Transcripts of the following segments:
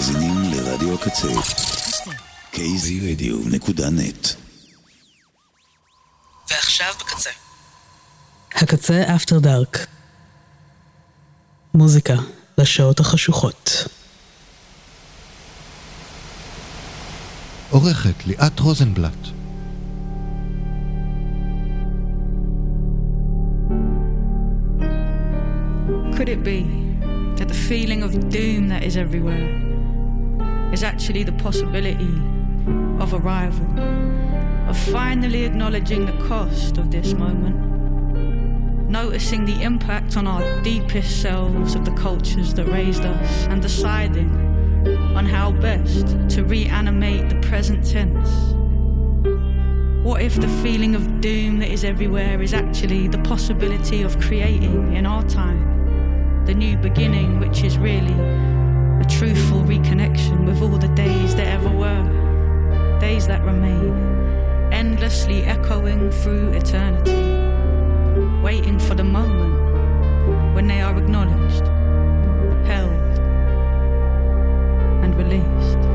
מאזינים לרדיו הקצה. kzradio.net ועכשיו בקצה. הקצה אפטר דארק. מוזיקה לשעות החשוכות. עורכת ליאת רוזנבלט. Could it be that the feeling of doom that is everywhere is actually the possibility of arrival, of finally acknowledging the cost of this moment, noticing the impact on our deepest selves of the cultures that raised us, and deciding on how best to reanimate the present tense? What if the feeling of doom that is everywhere is actually the possibility of creating in our time the new beginning, which is really a truthful reconnection with all the days that ever were, days that remain, endlessly echoing through eternity, waiting for the moment when they are acknowledged, held, and released.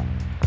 America.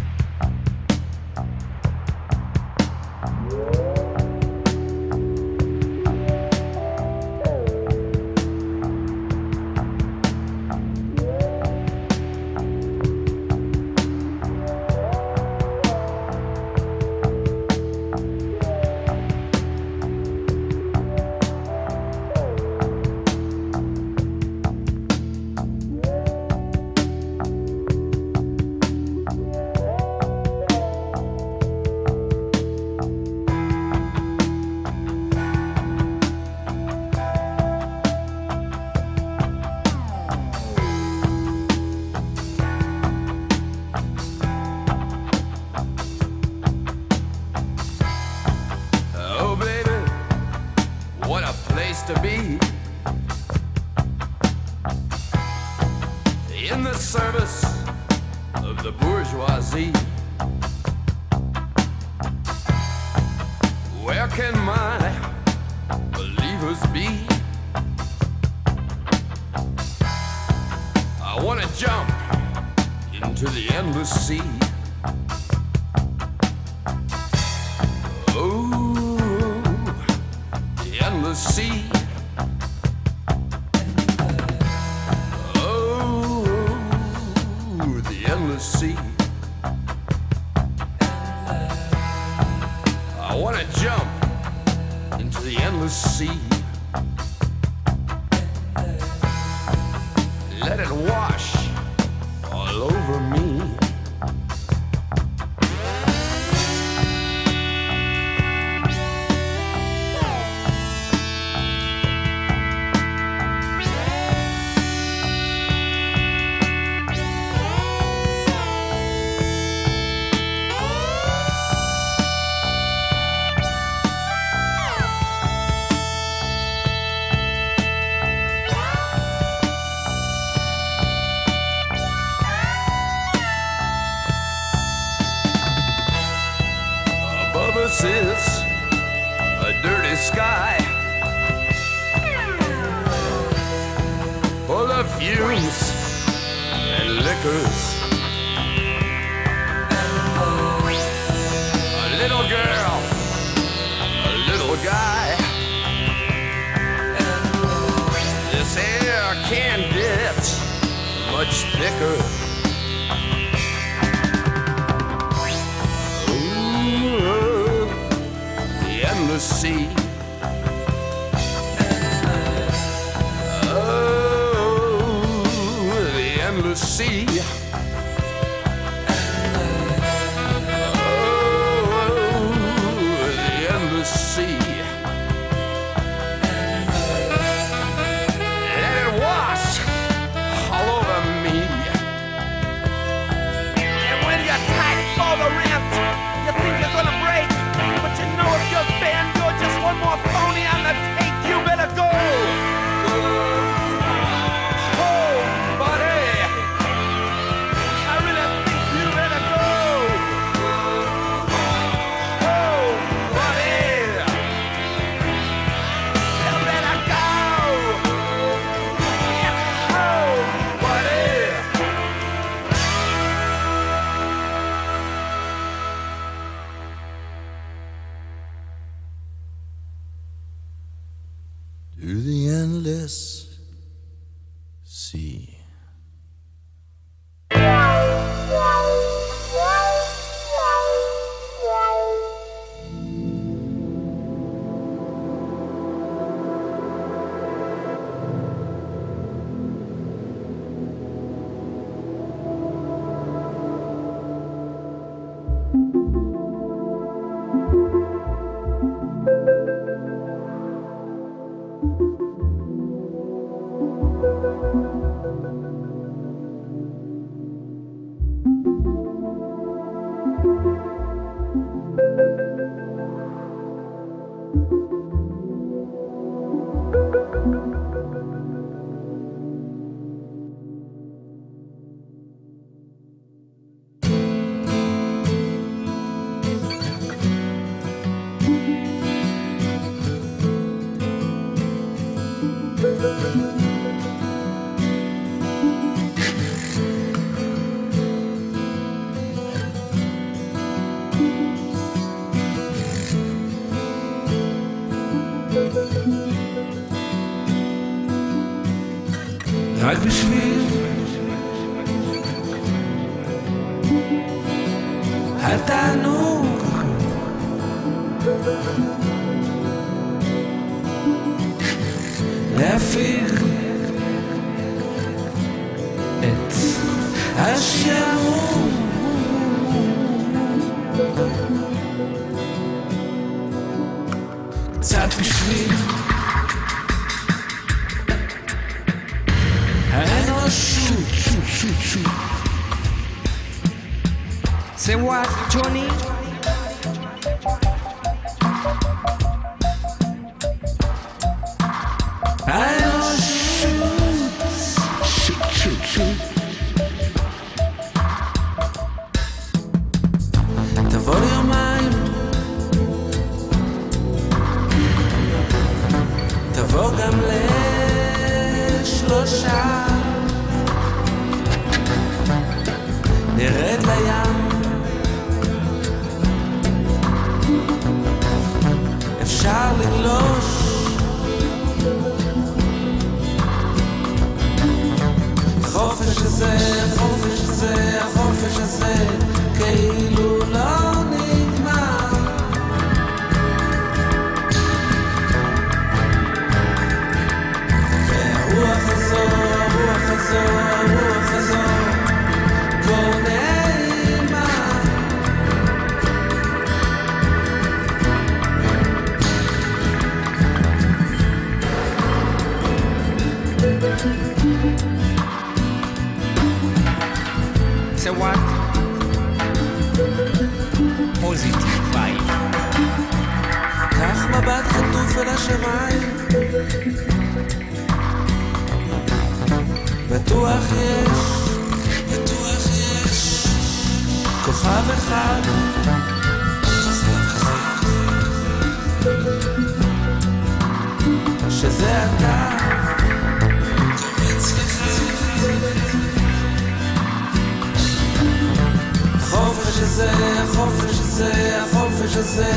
הזה, החופש הזה, החופש הזה,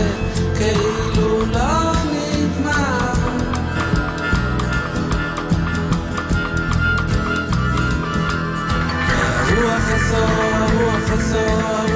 כאילו לא נגמר. הרוח הזו, הרוח הזו, הרוח הזו,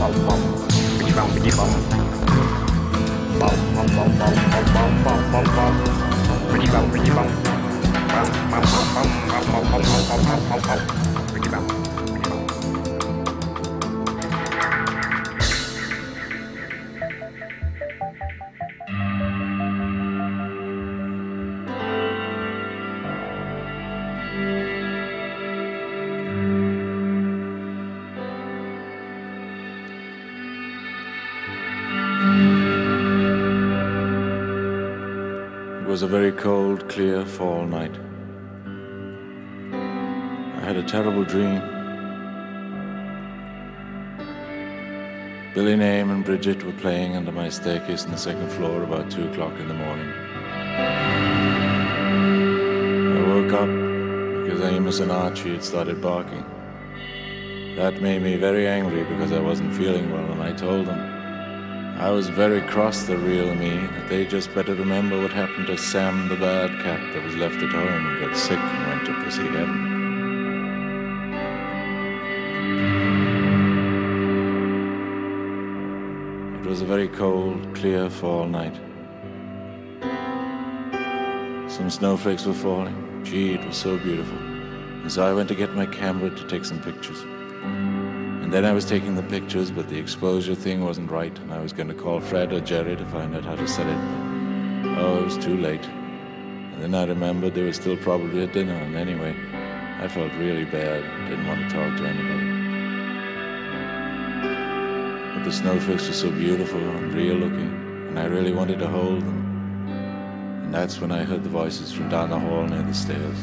bong bong bịch bong bịch bong bong bong bong bong bong bong bong bong bong bịch bong bịch bong bong bong bong bong bong bong bong bong bong bong bong cold, clear fall night. I had a terrible dream. Billy Name and Brigid were playing under my staircase on the second floor about two o'clock in the morning. I woke up because Amos and Archie had started barking. That made me very angry because I wasn't feeling well, and I told them I was very cross, the real me, that they just better remember what happened to Sam the bad cat that was left at home and got sick and went to pussy heaven. It was a very cold, clear fall night. Some snowflakes were falling. Gee, it was so beautiful. And so I went to get my camera to take some pictures. And then I was taking the pictures, but the exposure thing wasn't right, and I was going to call Fred or Jerry to find out how to set it, but oh, it was too late. And then I remembered they were still probably at dinner, and anyway, I felt really bad. Didn't want to talk to anybody. But the snowflakes were so beautiful and real looking, and I really wanted to hold them. And that's when I heard the voices from down the hall near the stairs.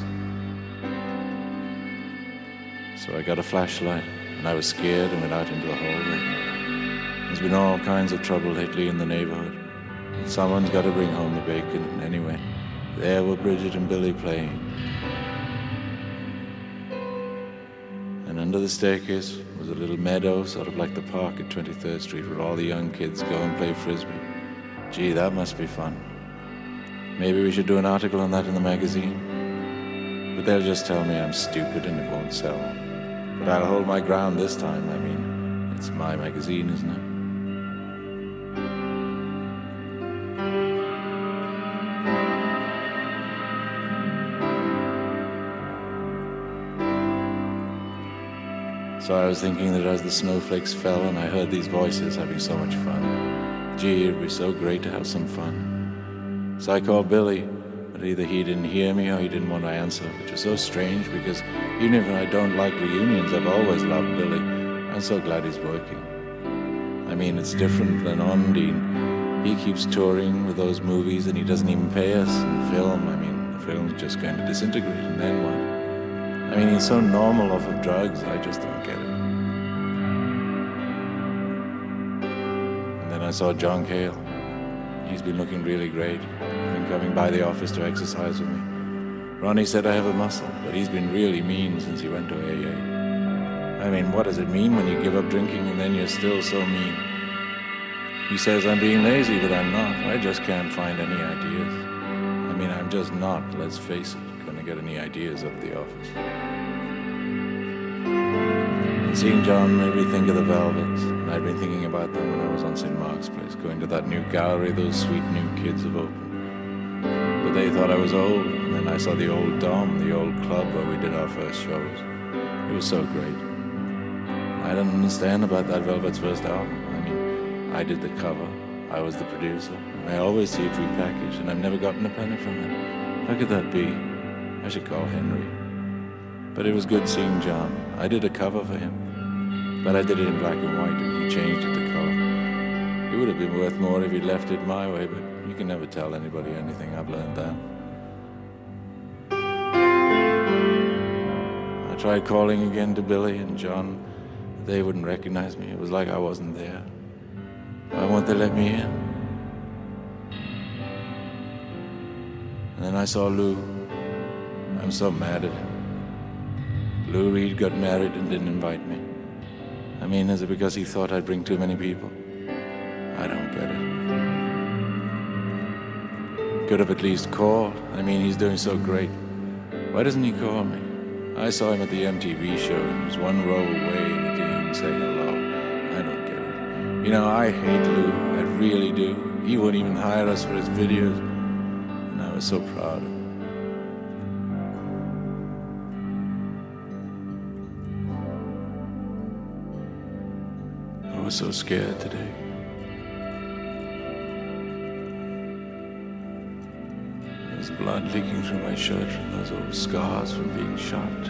So I got a flashlight, and I was scared and went out into the hallway. There's been all kinds of trouble lately in the neighborhood. And someone's got to bring home the bacon anyway. There were Brigid and Billy playing. And under the staircase was a little meadow, sort of like the park at 23rd Street, where all the young kids go and play frisbee. Gee, that must be fun. Maybe we should do an article on that in the magazine. But they'll just tell me I'm stupid and it won't sell. But I'll hold my ground this time. I mean, it's my magazine, isn't it? So I was thinking that as the snowflakes fell and I heard these voices having so much fun, gee, it'd be so great to have some fun. So I called Billy either he didn't hear me or he didn't want to answer, which is so strange because even if I don't like reunions, I've always loved Billy. I'm so glad he's working. I mean, it's different than Ondine. He keeps touring with those movies and he doesn't even pay us in film. I mean, the film's just going to disintegrate and then what? I mean, he's so normal off of drugs, I just don't get it. And then I saw John Cale. He's been looking really great. Been coming by the office to exercise with me. Ronnie said I have a muscle, but he's been really mean since he went to AA. I mean, what does it mean when you give up drinking and then you're still so mean? He says I'm being lazy, but I'm not. I just can't find any ideas. I mean, I'm just not, let's face it, gonna get any ideas out of the office. Seeing John made me think of the Velvets, and I'd been thinking about them when I was on St. Mark's Place, going to that new gallery those sweet new kids have opened. But they thought I was old, and then I saw the old Dom, the old club where we did our first shows. It was so great. I don't understand about that Velvet's first album. I mean, I did the cover, I was the producer, and I always see it repackaged, and I've never gotten a penny from it. How could that be? I should call Henry. But it was good seeing John. I did a cover for him, but I did it in black and white, and he changed it to color. It would have been worth more if he'd left it my way, but you can never tell anybody anything. I've learned that. I tried calling again to Billy and John. They wouldn't recognize me. It was like I wasn't there. Why won't they let me in? And then I saw Lou. I'm so mad at him. Lou Reed got married and didn't invite me. I mean, is it because he thought I'd bring too many people? I don't get it. Could have at least called. I mean, he's doing so great. Why doesn't he call me? I saw him at the MTV show and he was one row away and he didn't even say hello. I don't get it. You know, I hate Lou. I really do. He wouldn't even hire us for his videos. And I was so proud of him. Was so scared today. There's blood leaking through my shirt from those old scars from being shot.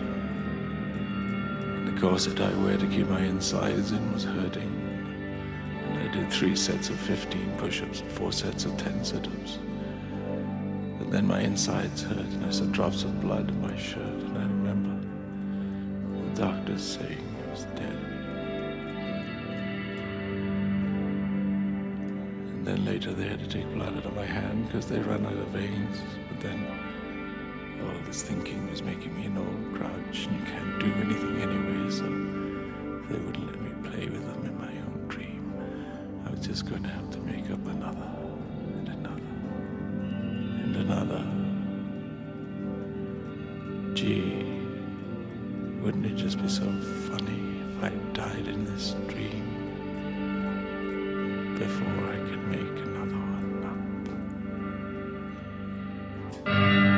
And the corset I wear to keep my insides in was hurting. And I did three sets of 15 push ups and four sets of 10 sit ups. But then my insides hurt and I saw drops of blood in my shirt. And I remember the doctors saying And then later they had to take blood out of my hand because they ran out of veins. But then all this thinking was making me an old grouch and you can't do anything anyway, so they wouldn't let me play with them in my own dream. I was just going to have to make up another and another and another. Gee, wouldn't it just be so funny if I died in this dream? before I could make another one up.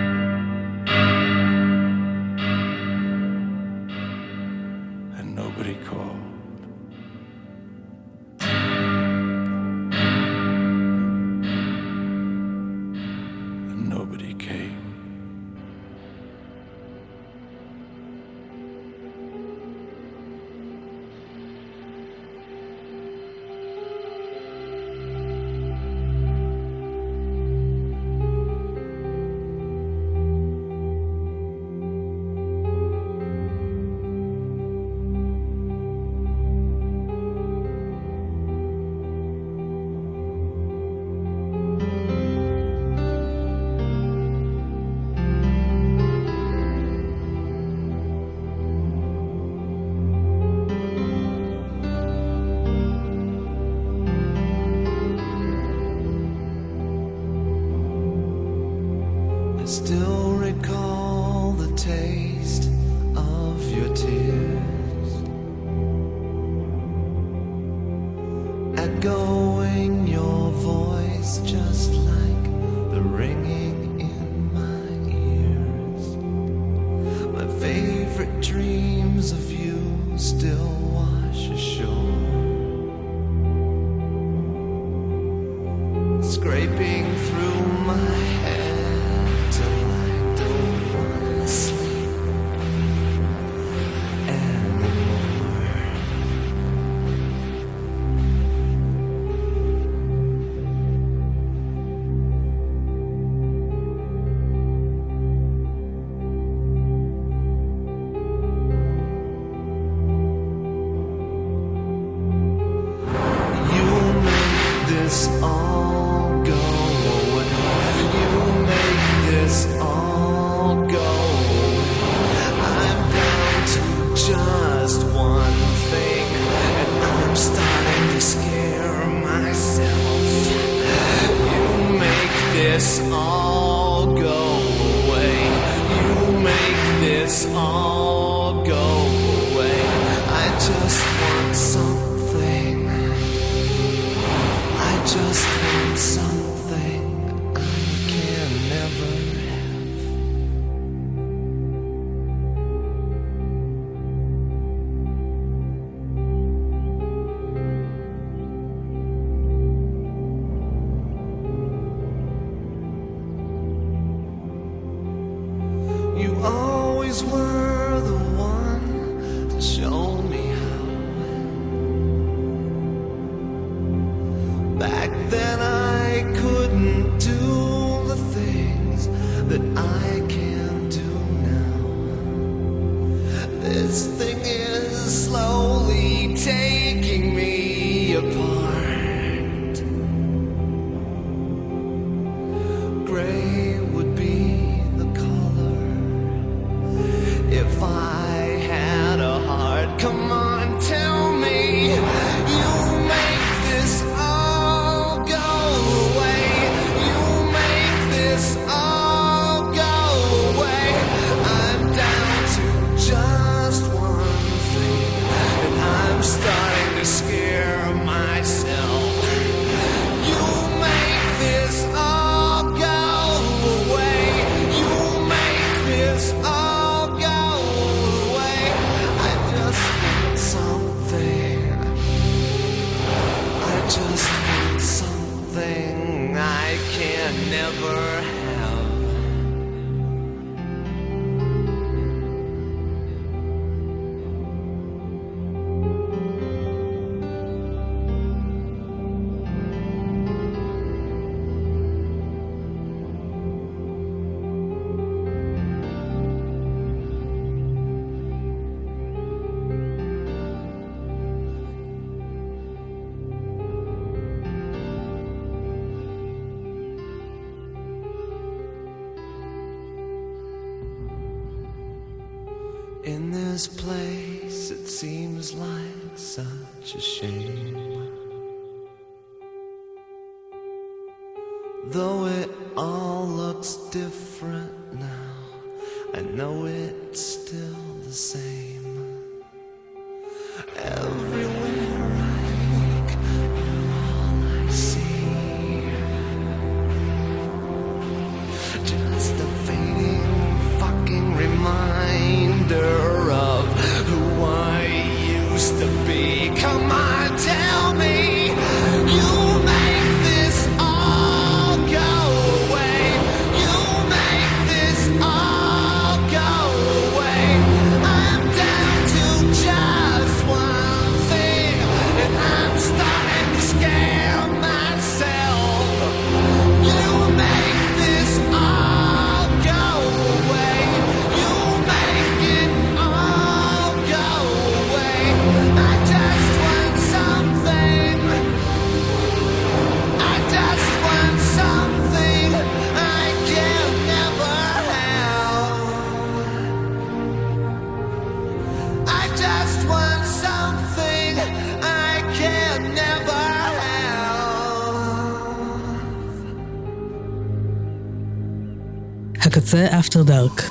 אפטר דארק.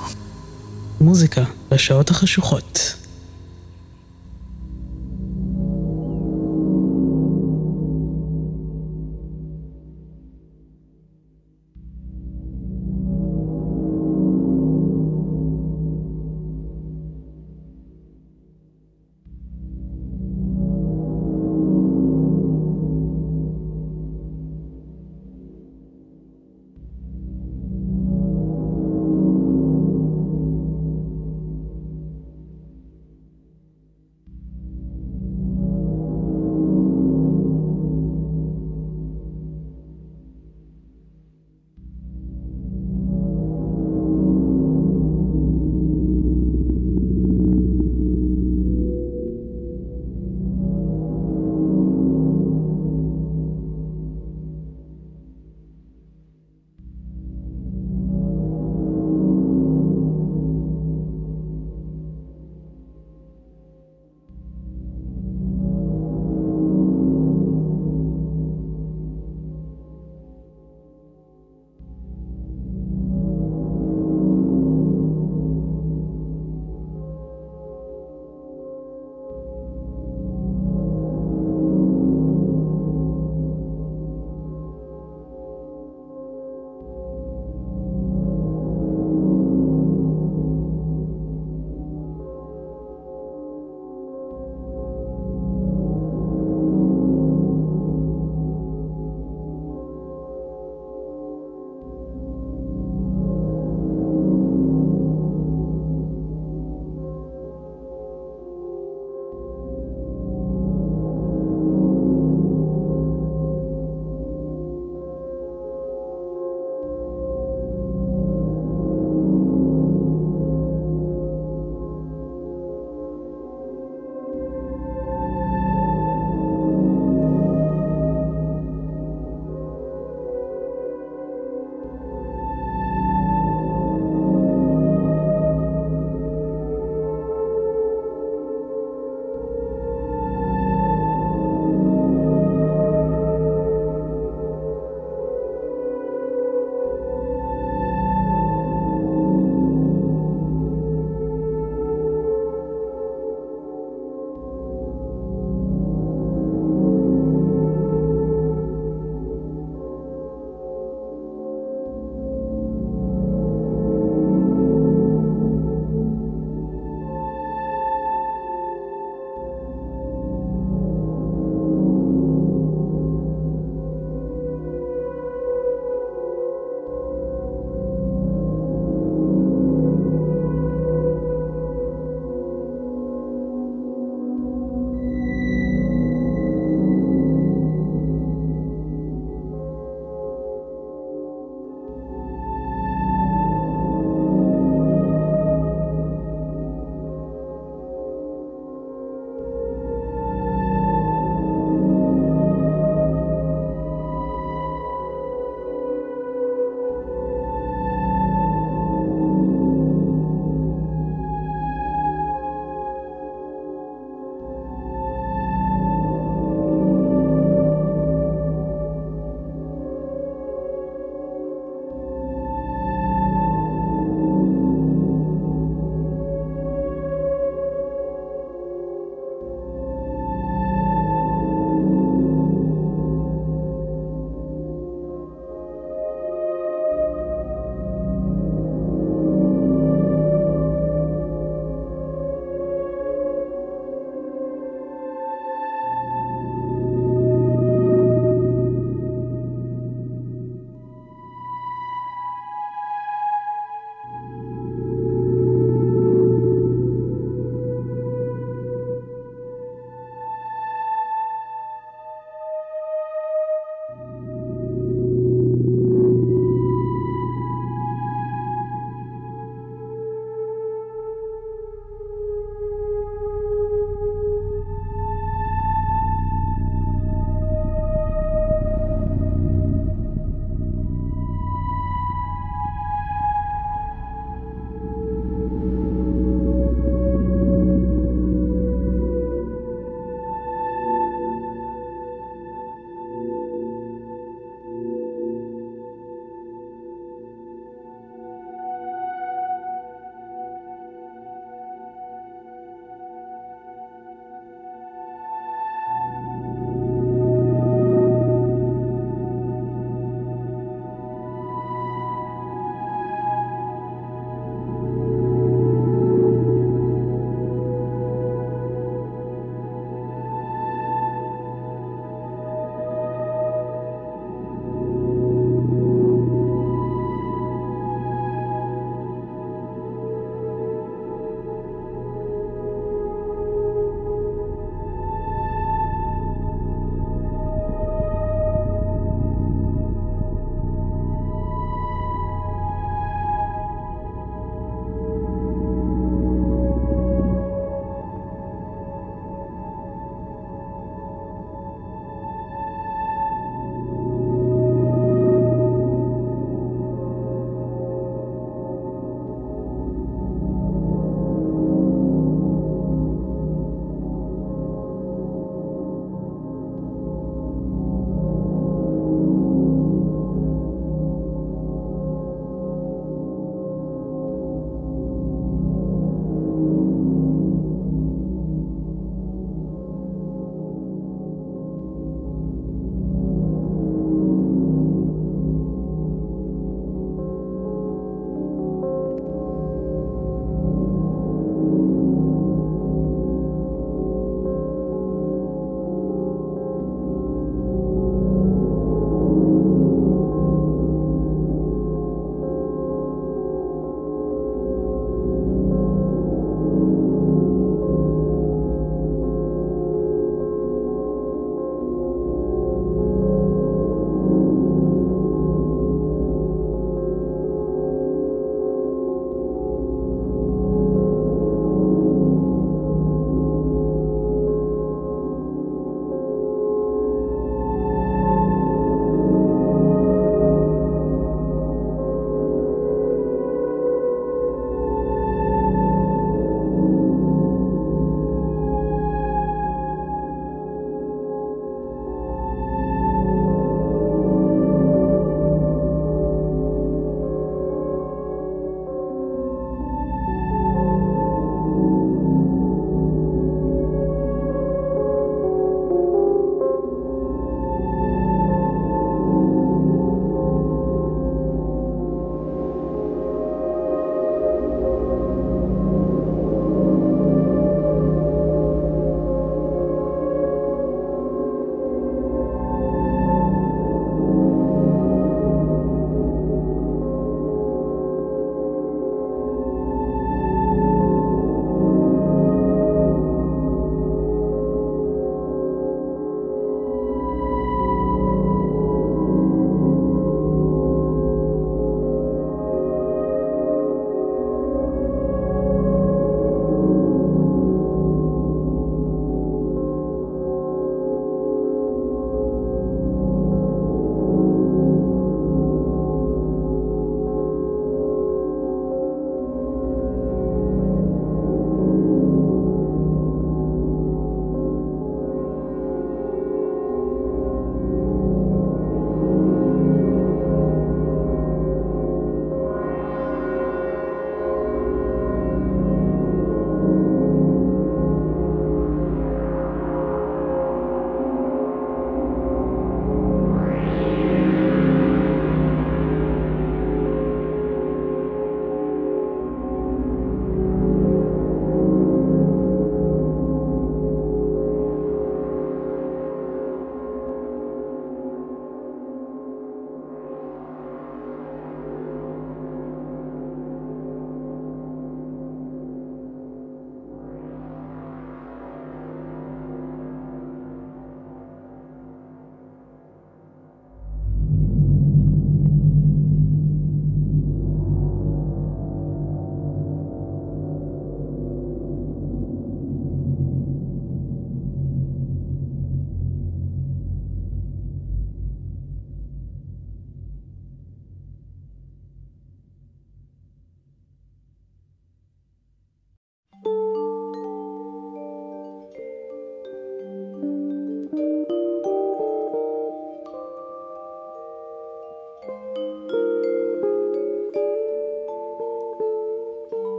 מוזיקה בשעות החשוכות.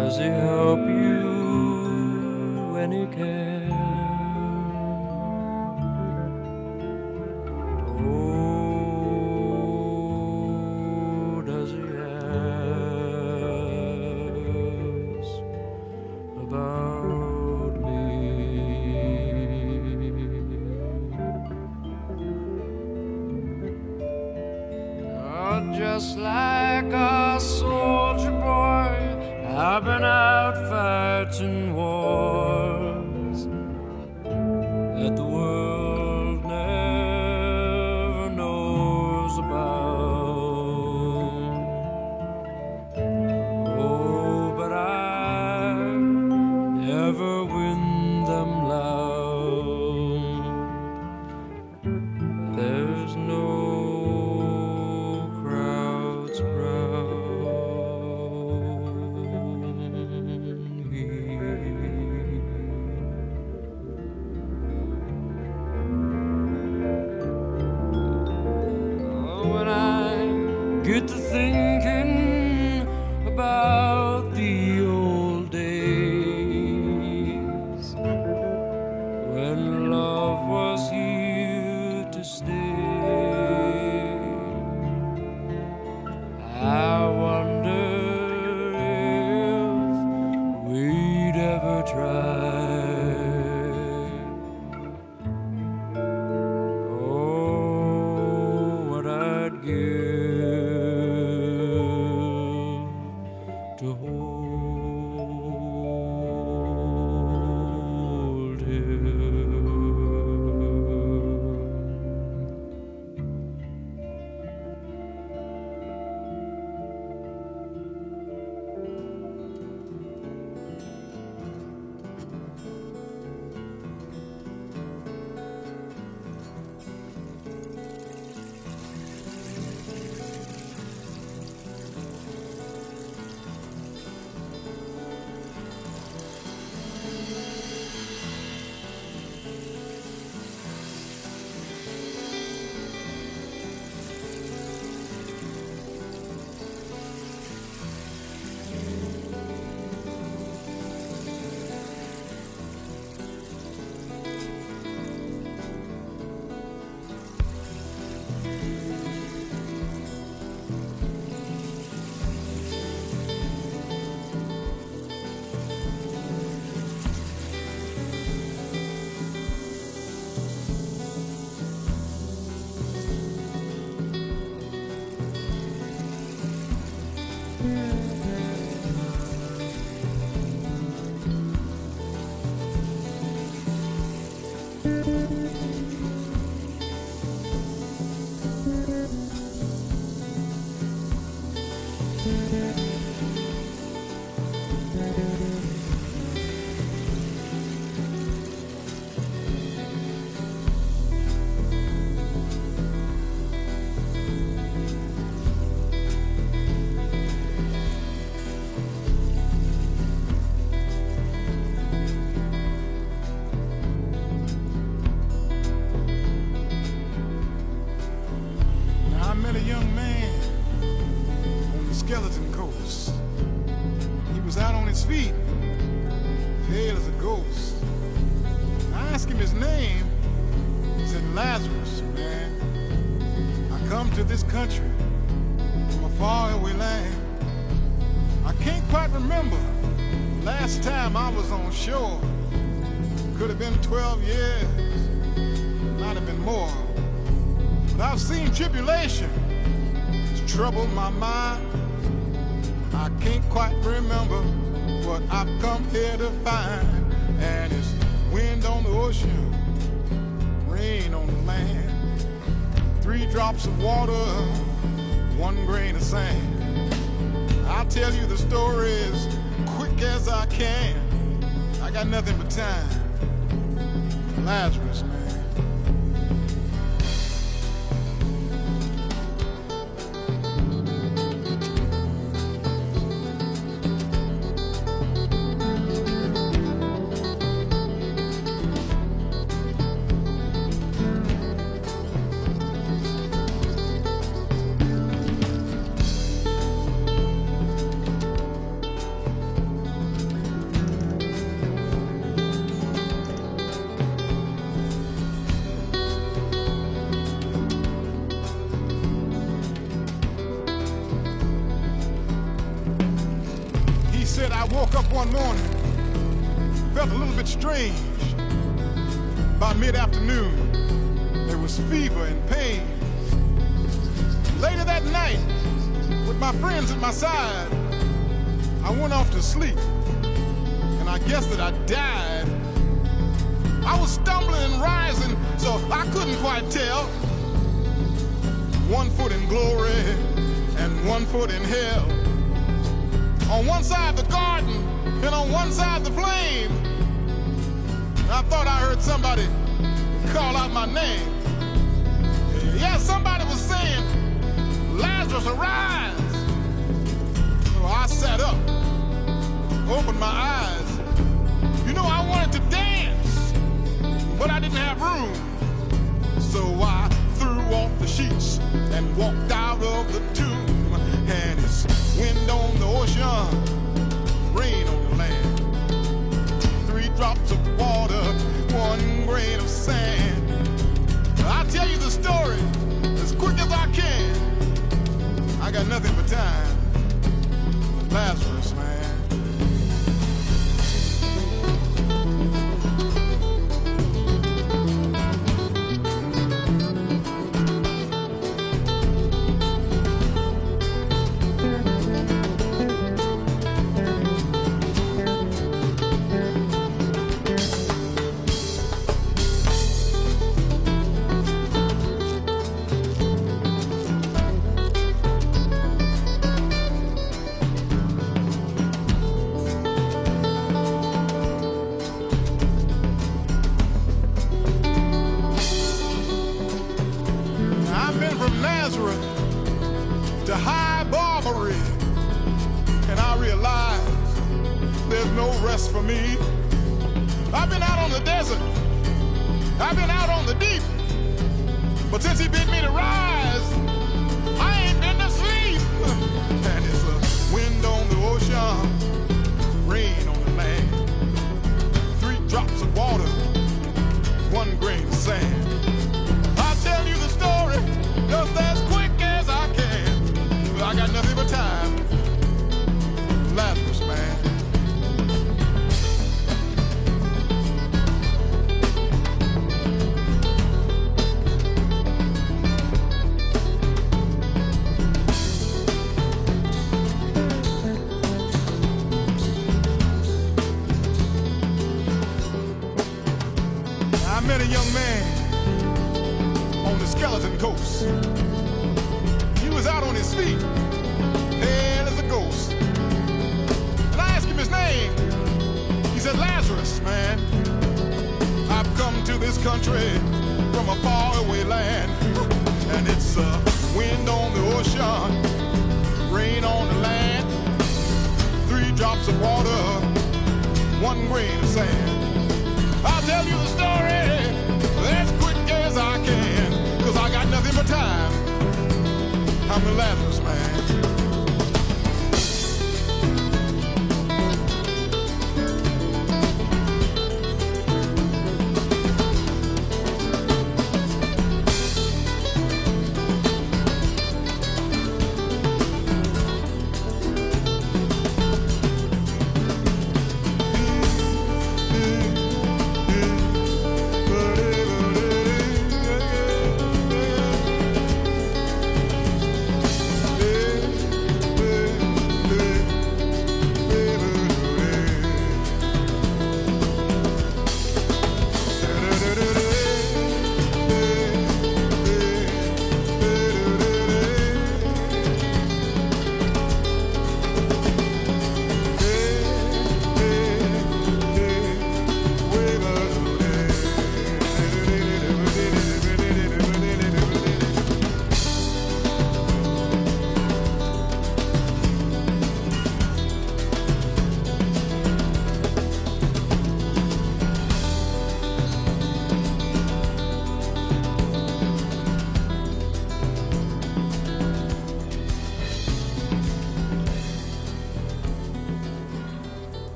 Does he help you when he can? feet, pale as a ghost. And I asked him his name. He said, Lazarus, man. I come to this country from a faraway land. I can't quite remember last time I was on shore. Could have been 12 years, might have been more. But I've seen tribulation. It's troubled my mind. I can't quite remember what I've come here to find. And it's wind on the ocean, rain on the land, three drops of water, one grain of sand. I'll tell you the story as quick as I can. I got nothing but time. Lazarus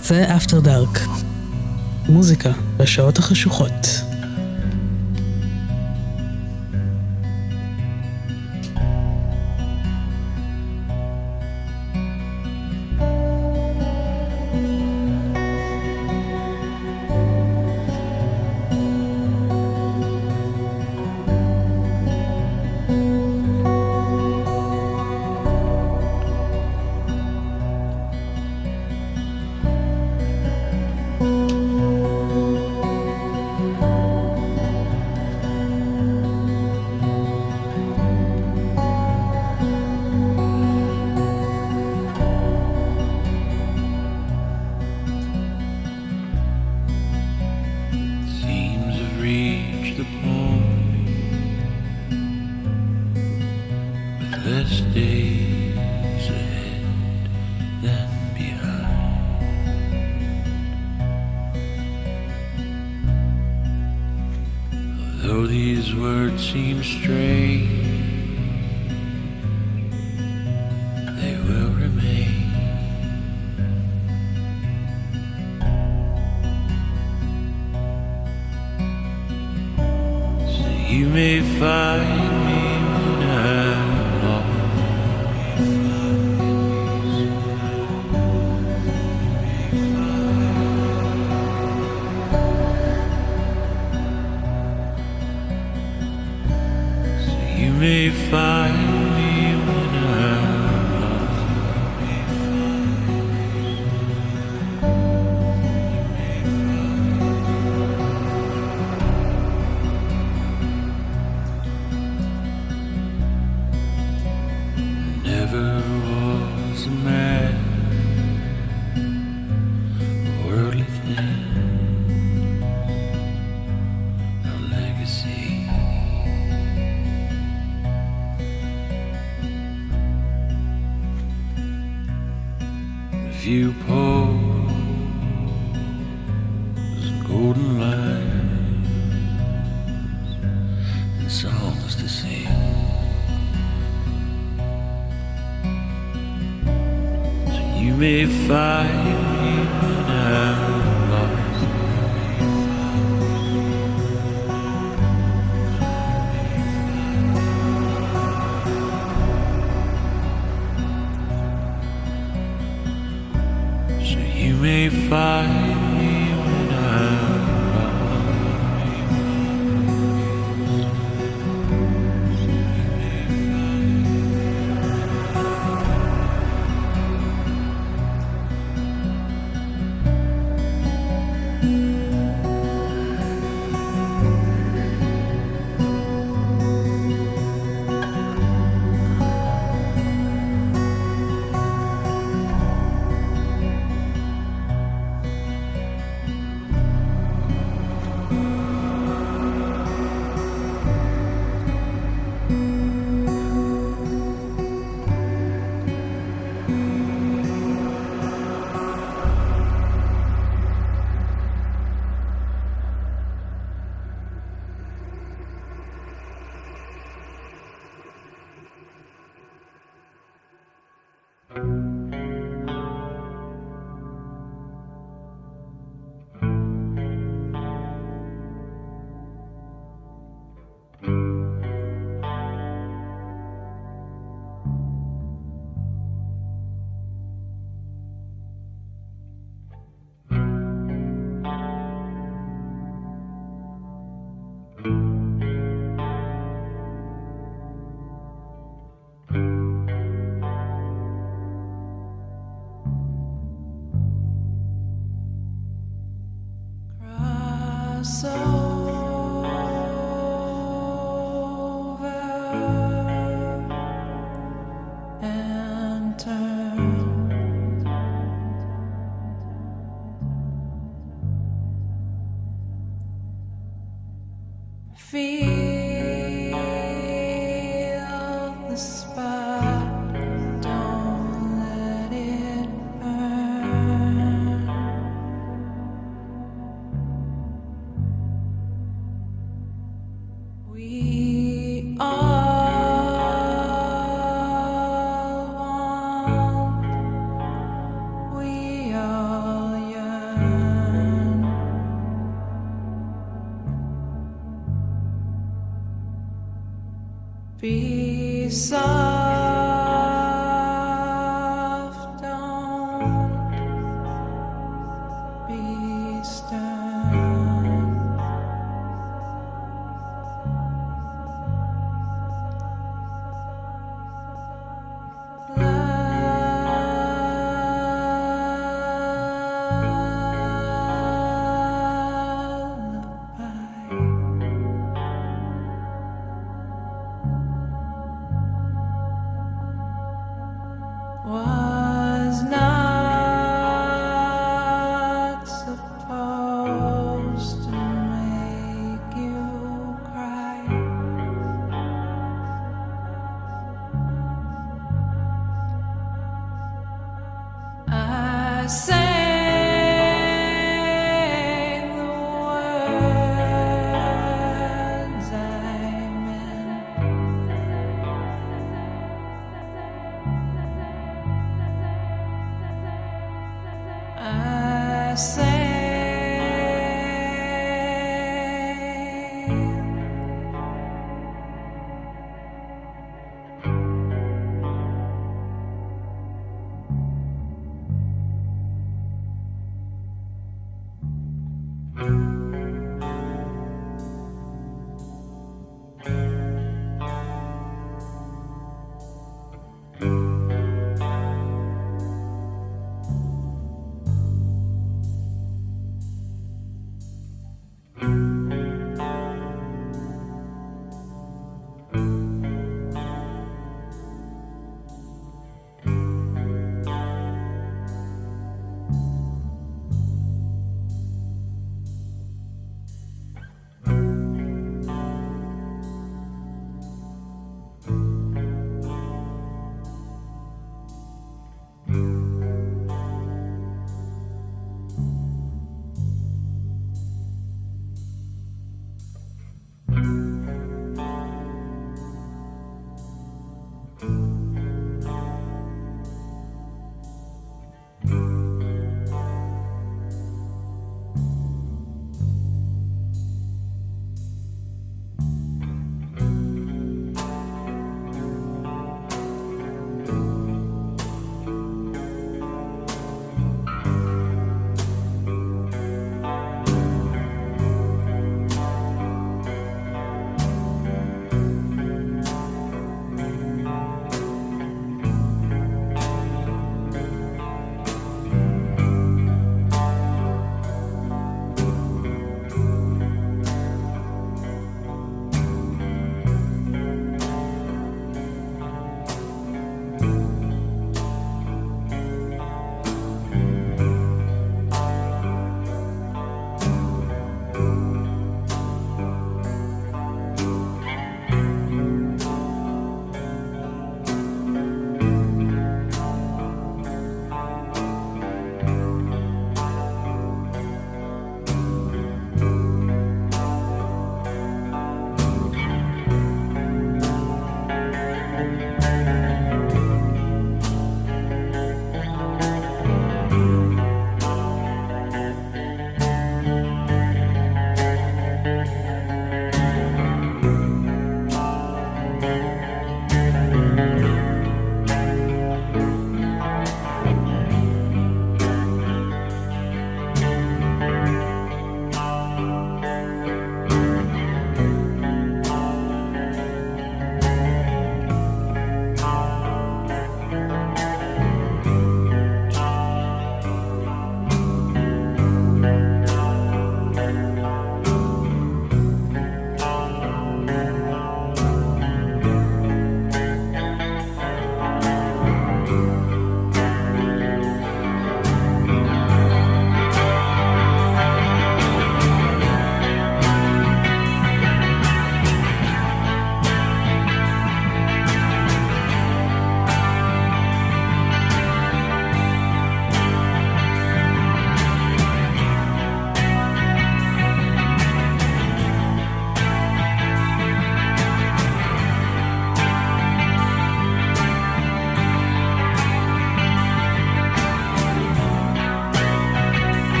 הקצה אפטר דארק. מוזיקה בשעות החשוכות.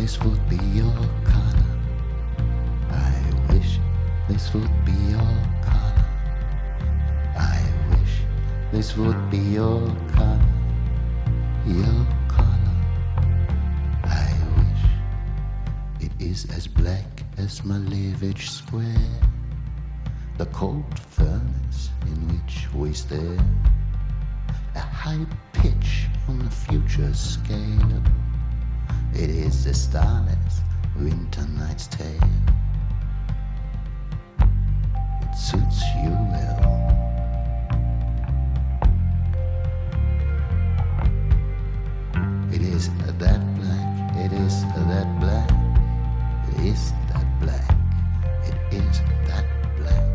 this would be your color. I wish this would be your color. I wish this would be your color. Your kind. I wish it is as black as Malevich Square, the cold furnace in which we stare. A high pitch on the future scale it is the starless winter night's tale. It suits you well. It is that black, it is that black, it is that black, it is that black.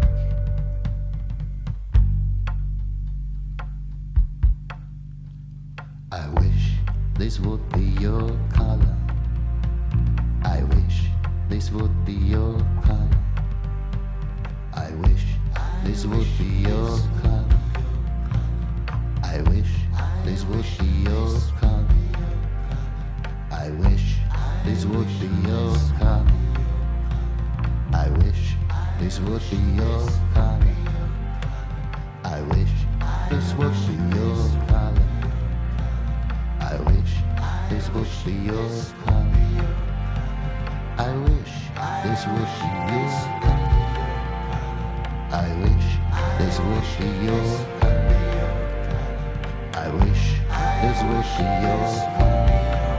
I wish this would be your would be your is wishing your. I wish is wish your kind.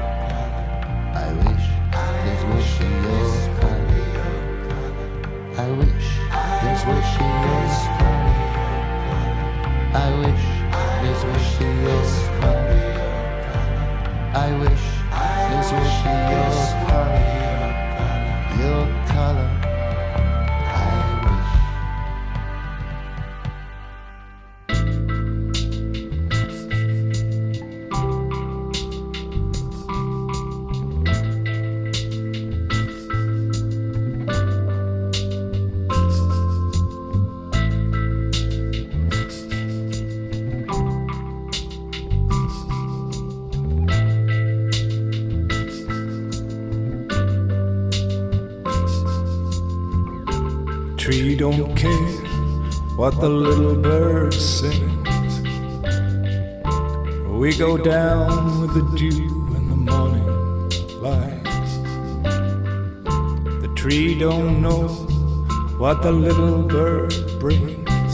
what the little bird sings. We go down with the dew in the morning light. The tree don't know what the little bird brings.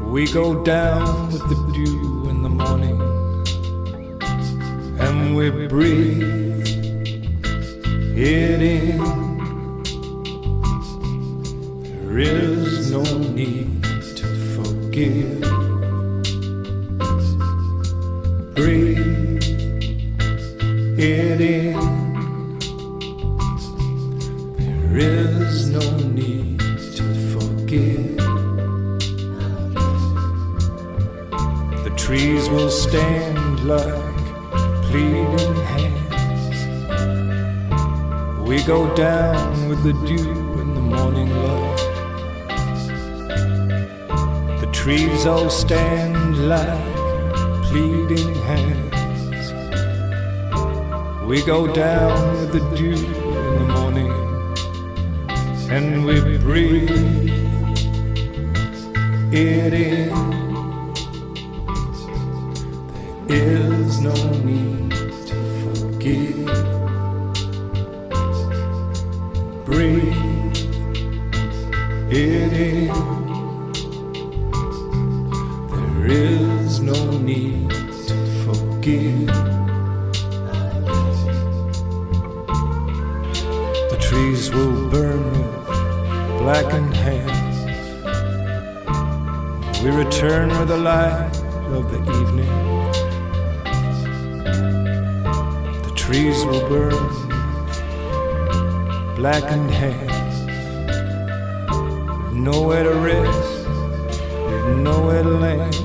We go down with the dew in the morning, and we breathe it in. Forgive. Pleading hands. We go down with the dew in the morning and we breathe it in. There is no need to forgive. Breathe it in. There is no need The trees will burn with blackened hands. We return with the light of the evening. The trees will burn blackened hands. Nowhere to rest, nowhere to land.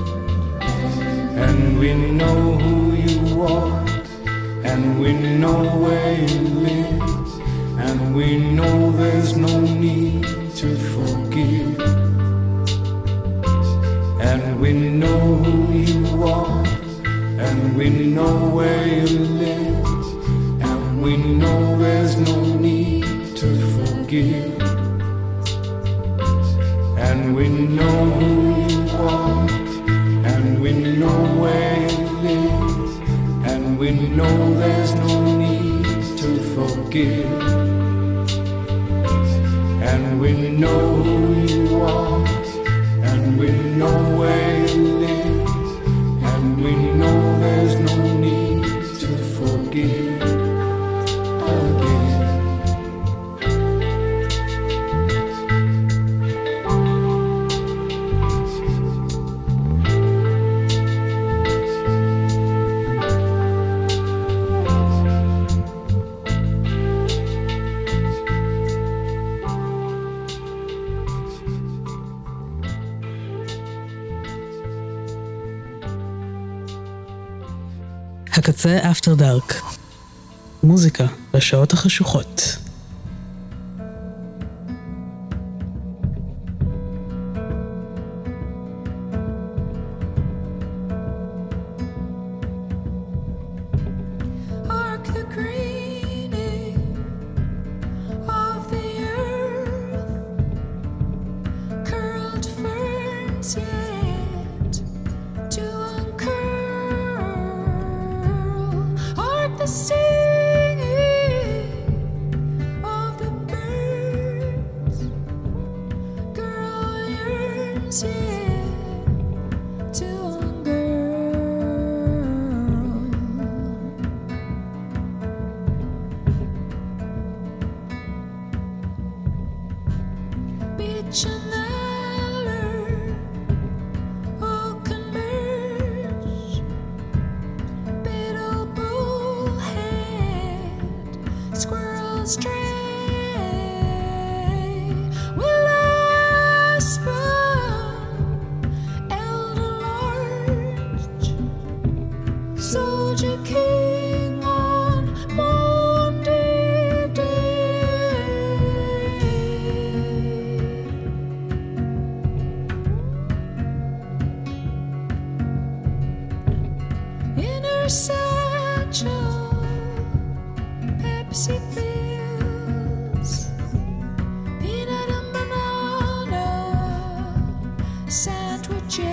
And we know who and we know where you live. And we know there's no need to forgive. And we know who you are, and we know where you live. And we know there's no need to forgive. Forgive. הקצה אפטר דארק. מוזיקה בשעות החשוכות. Pepsi peanut and banana sandwiches.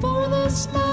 For this man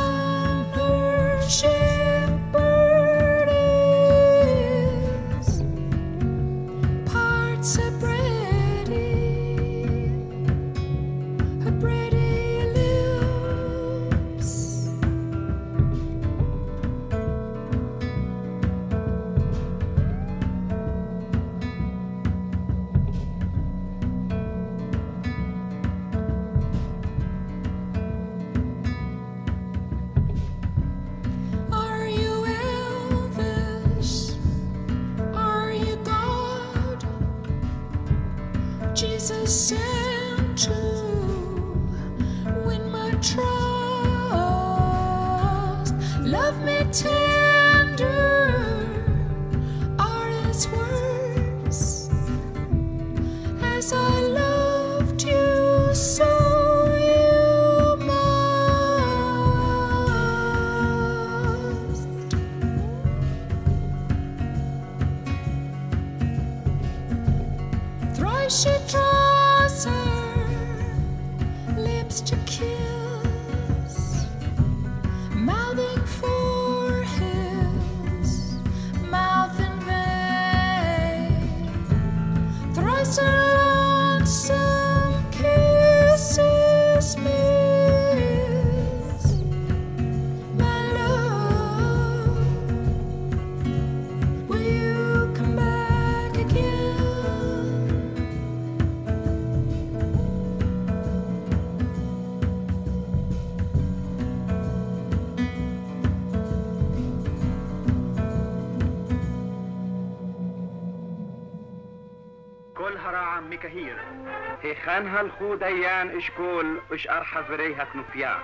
הלכו דיין, אשכול ושאר חברי הכנופיה.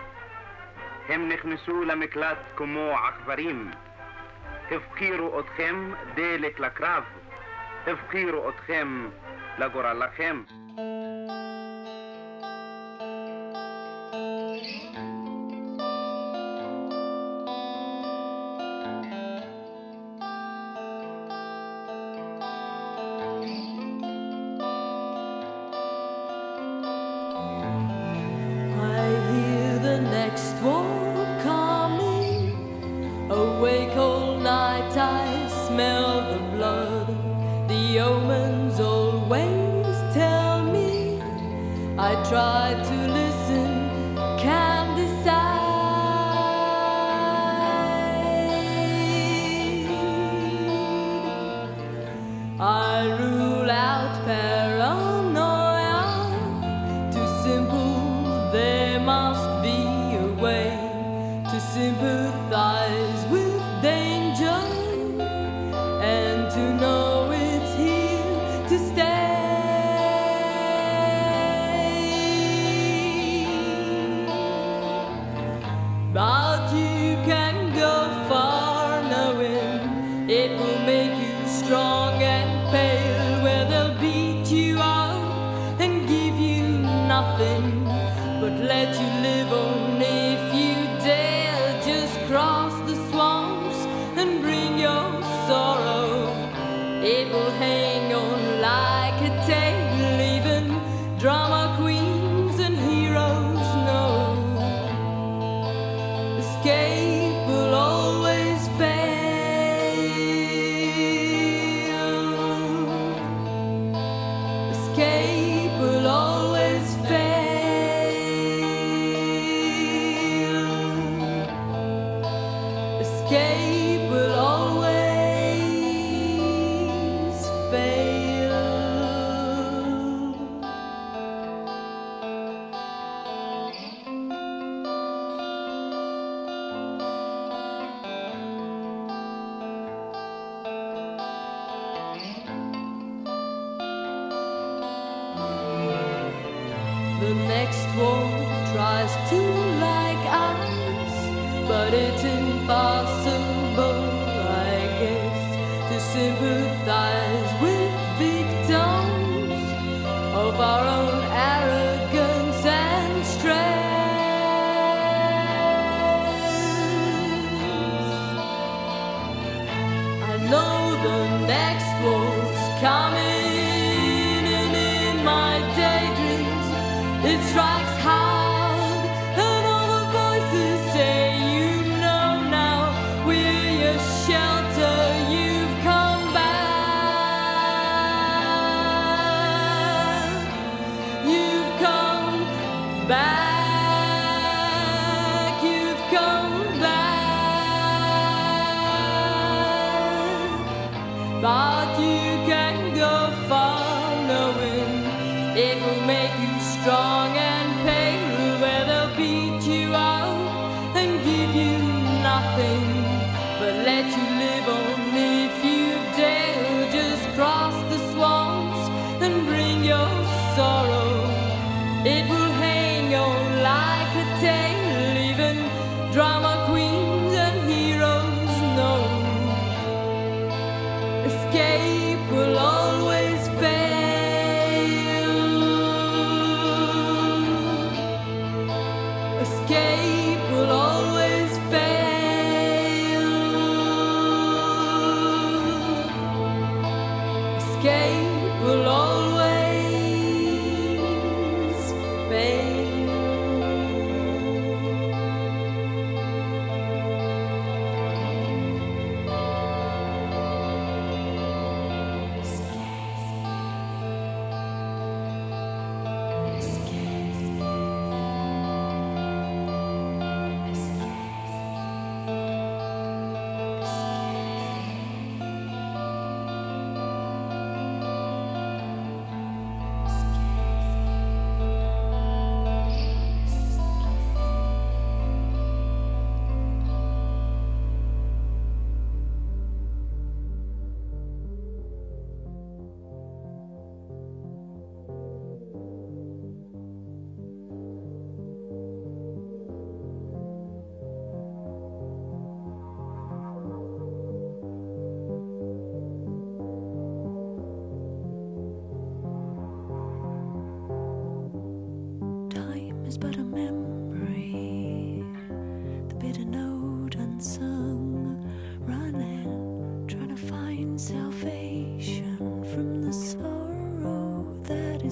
הם נכנסו למקלט כמו עכברים. הפקירו אתכם דלק לקרב, הפקירו אתכם לגורלכם. across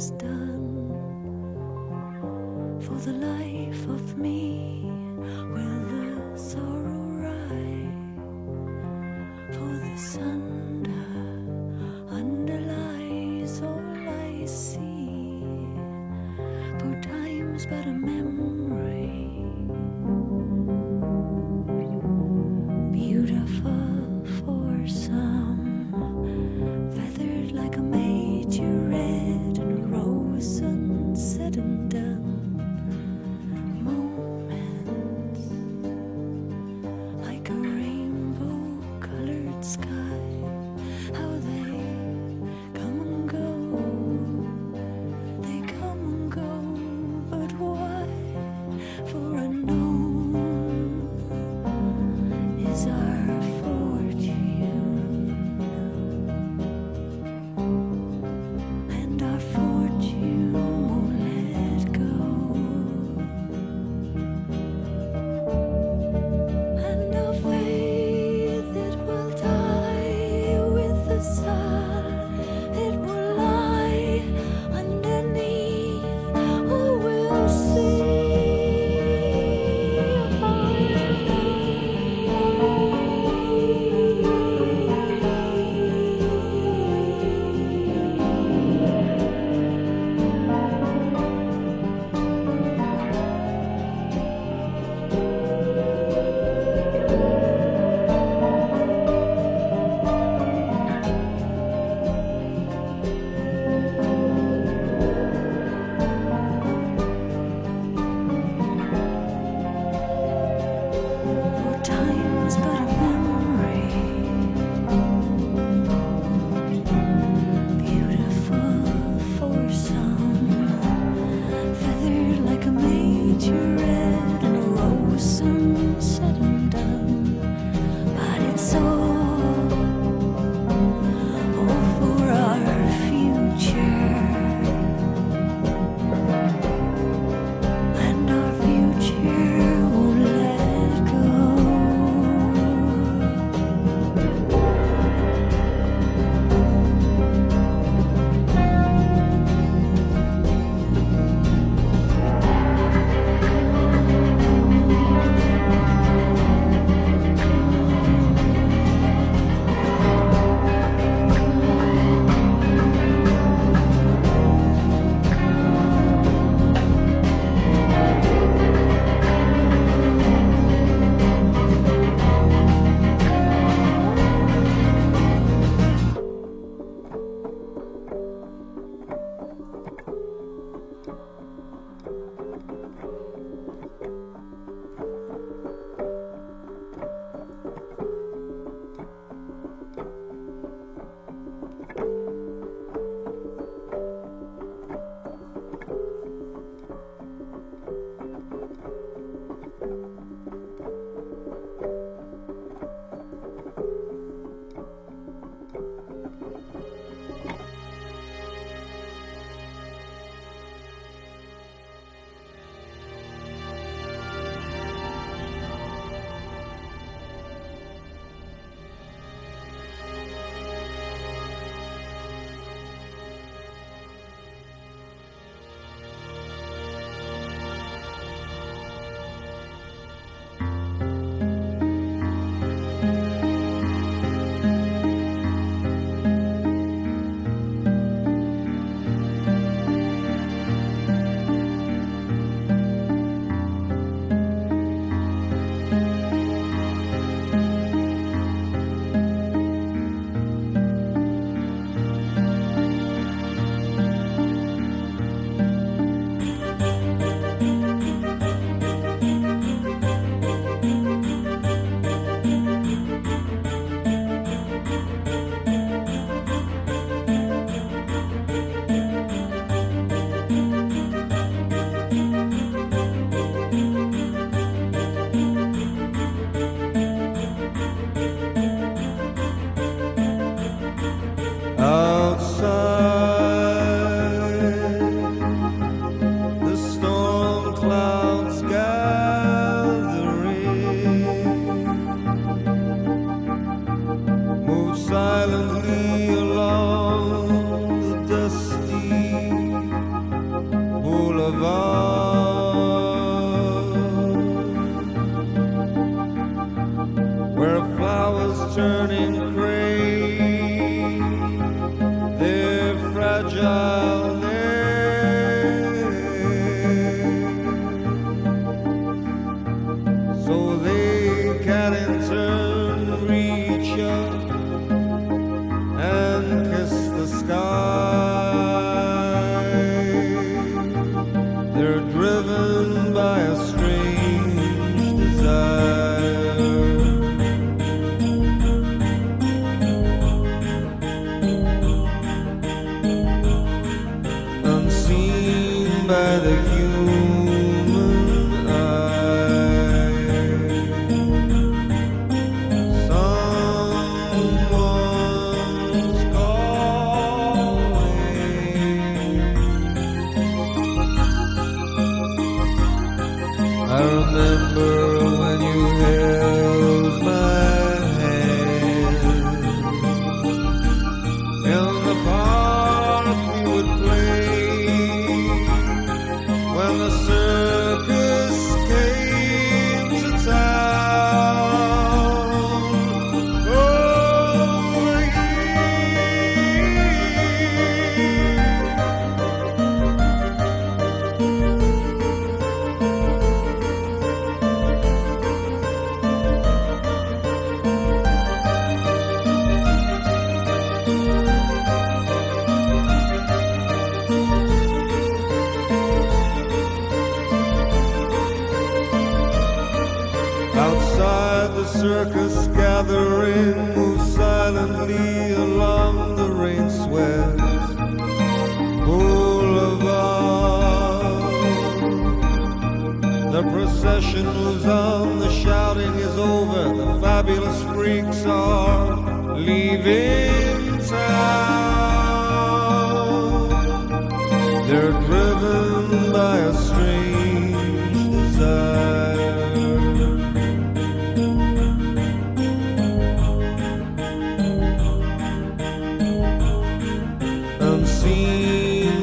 is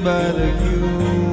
unseen by the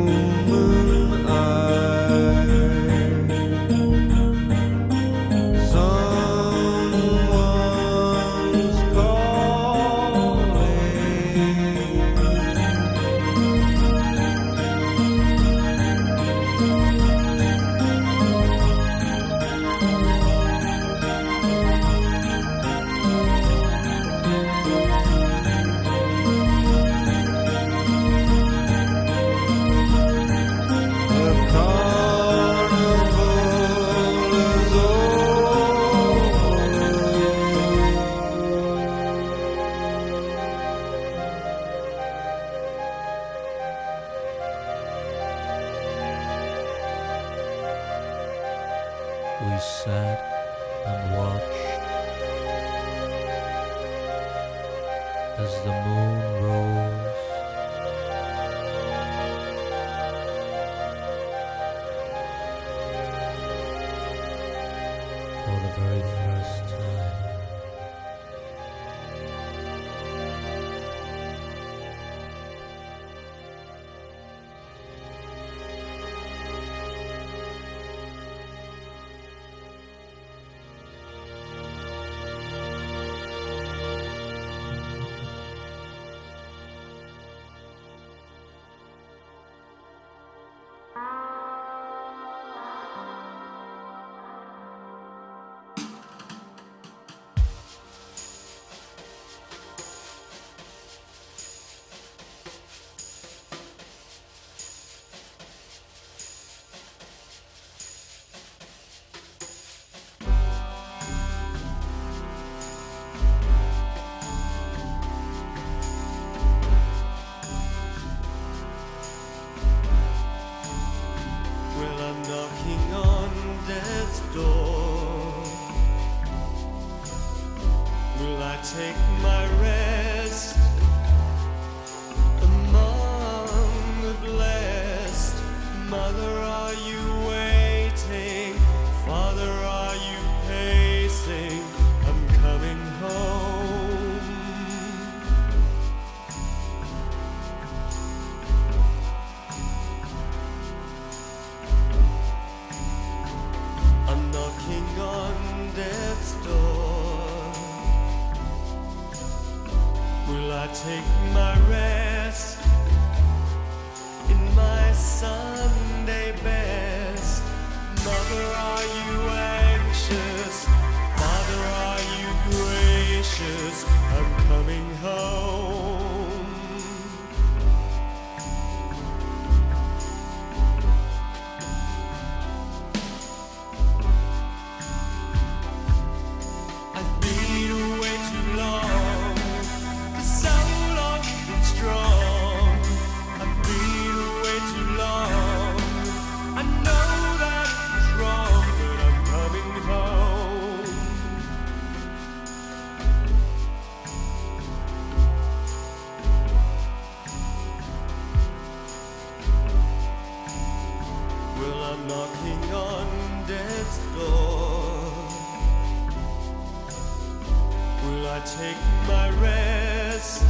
take my rest?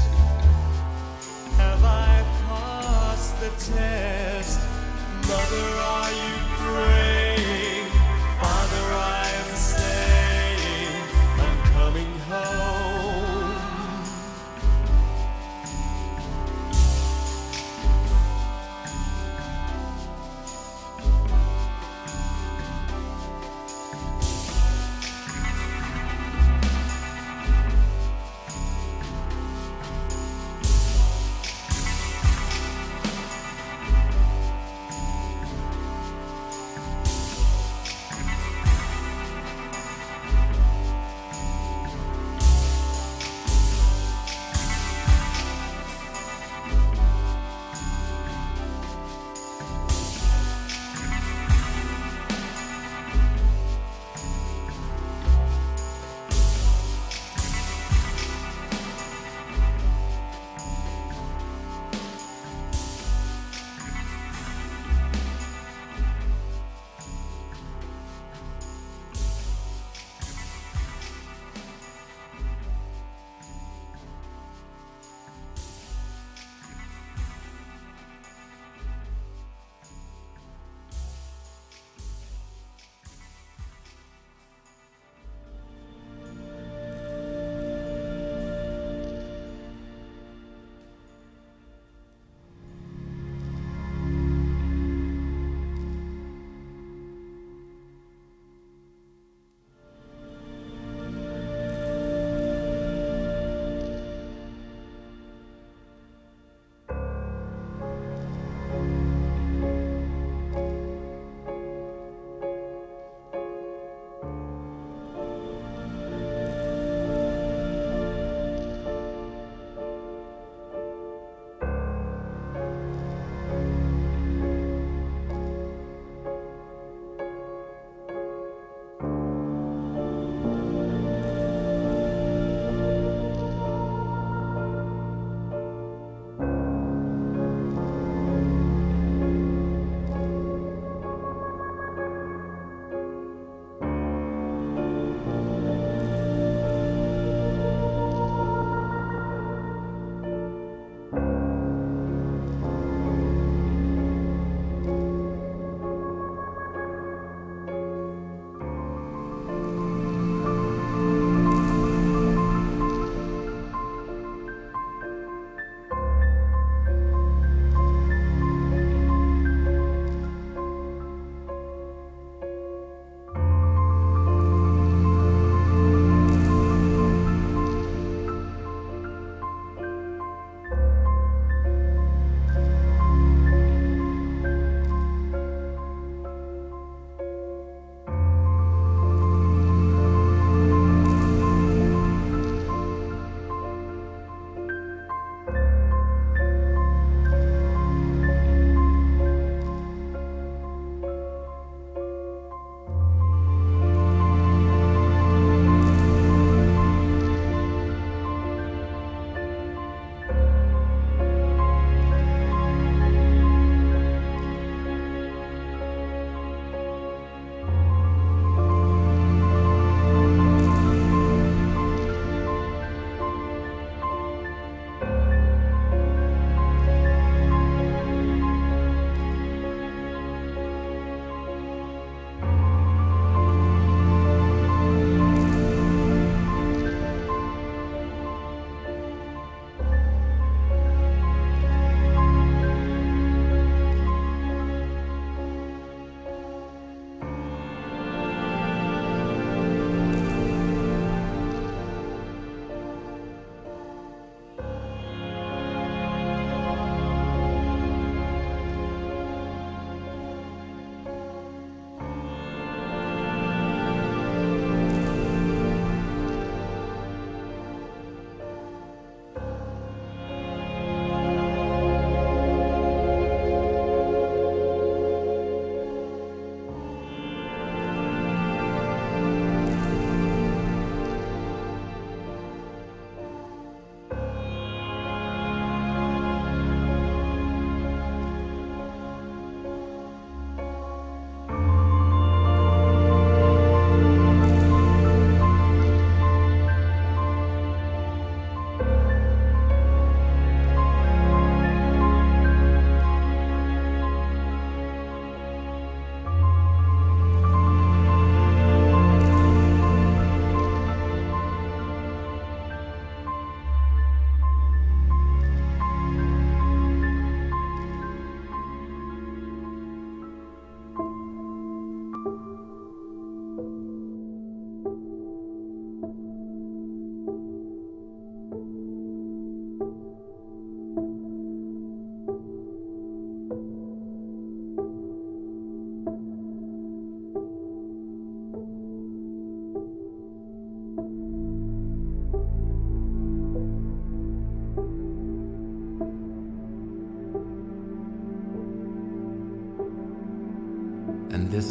Have I passed the test? Mother, are you brave?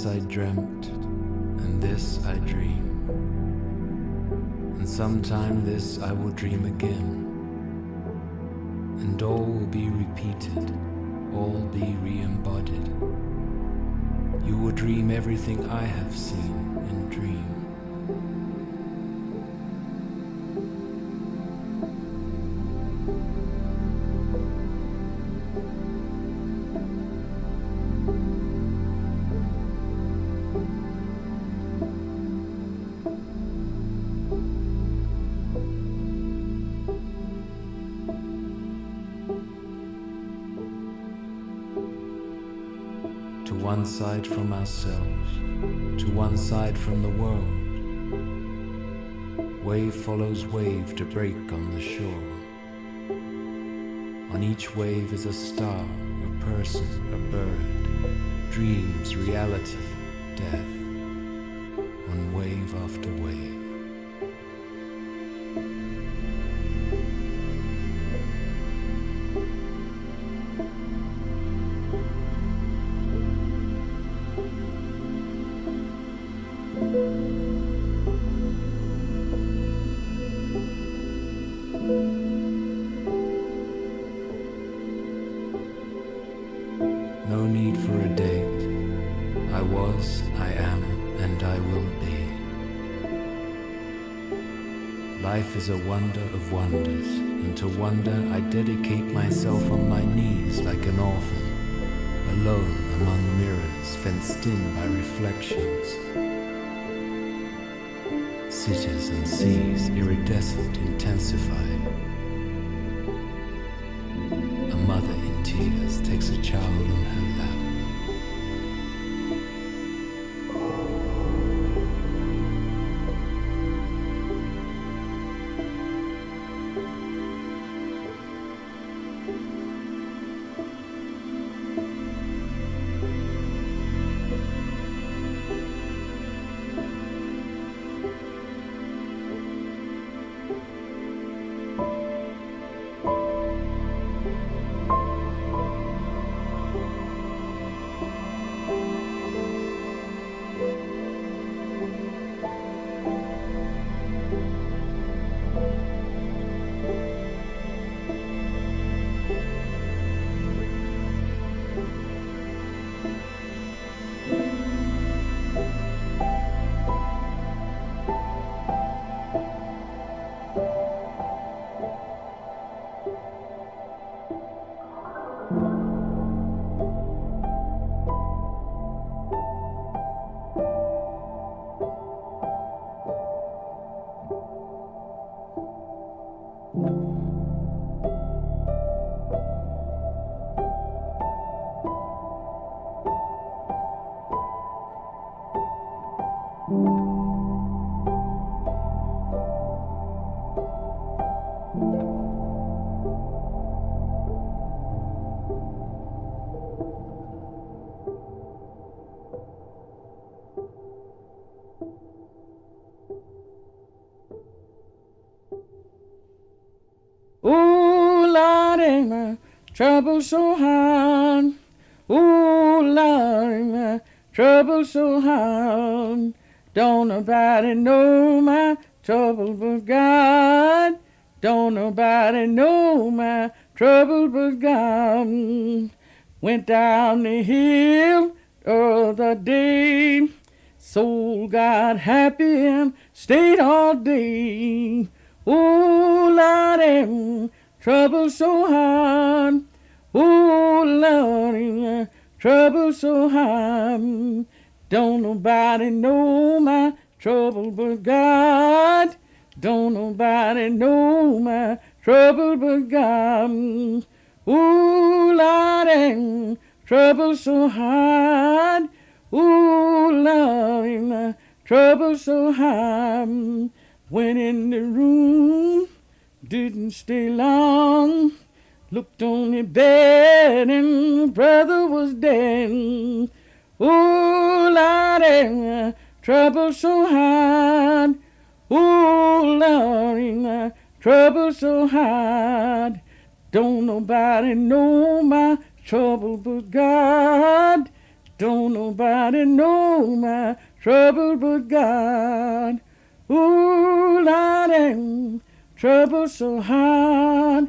I dreamt, and this I dream. And sometime this I will dream again. And all will be repeated, all be re embodied. You will dream everything I have seen and dream. Side from ourselves, to one side from the world. Wave follows wave to break on the shore. On each wave is a star, a person, a bird, dreams, reality, death. To wonder I dedicate myself on my knees like an orphan, alone among mirrors fenced in by reflections. Cities and seas iridescent intensify. A mother in tears takes a child on trouble so hard. Ooh, Lord, my trouble so hard. Don't nobody know my trouble but God. Don't nobody know my trouble but God. Went down the hill the other day. Soul got happy and stayed all day. Ooh, Lord, trouble so hard. Ooh, Lord, trouble so hard. Don't nobody know my trouble but God. Don't nobody know my trouble but God. Ooh, Lord, trouble so hard. Ooh, Lord, am trouble so hard. When in the room, didn't stay long. Looked on the bed and brother was dead. Ooh, Lordy, trouble so hard. Ooh, Lordy, trouble so hard. Don't nobody know my trouble but God. Don't nobody know my trouble but God. Ooh, Lordy, trouble so hard.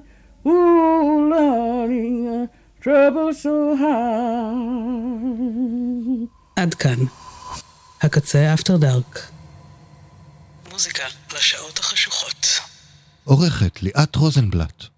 Ooh, Lordy, trouble so hard. עד כאן. הקצה אפטר דארק. מוזיקה לשעות החשוכות. עורכת ליאת רוזנבלט.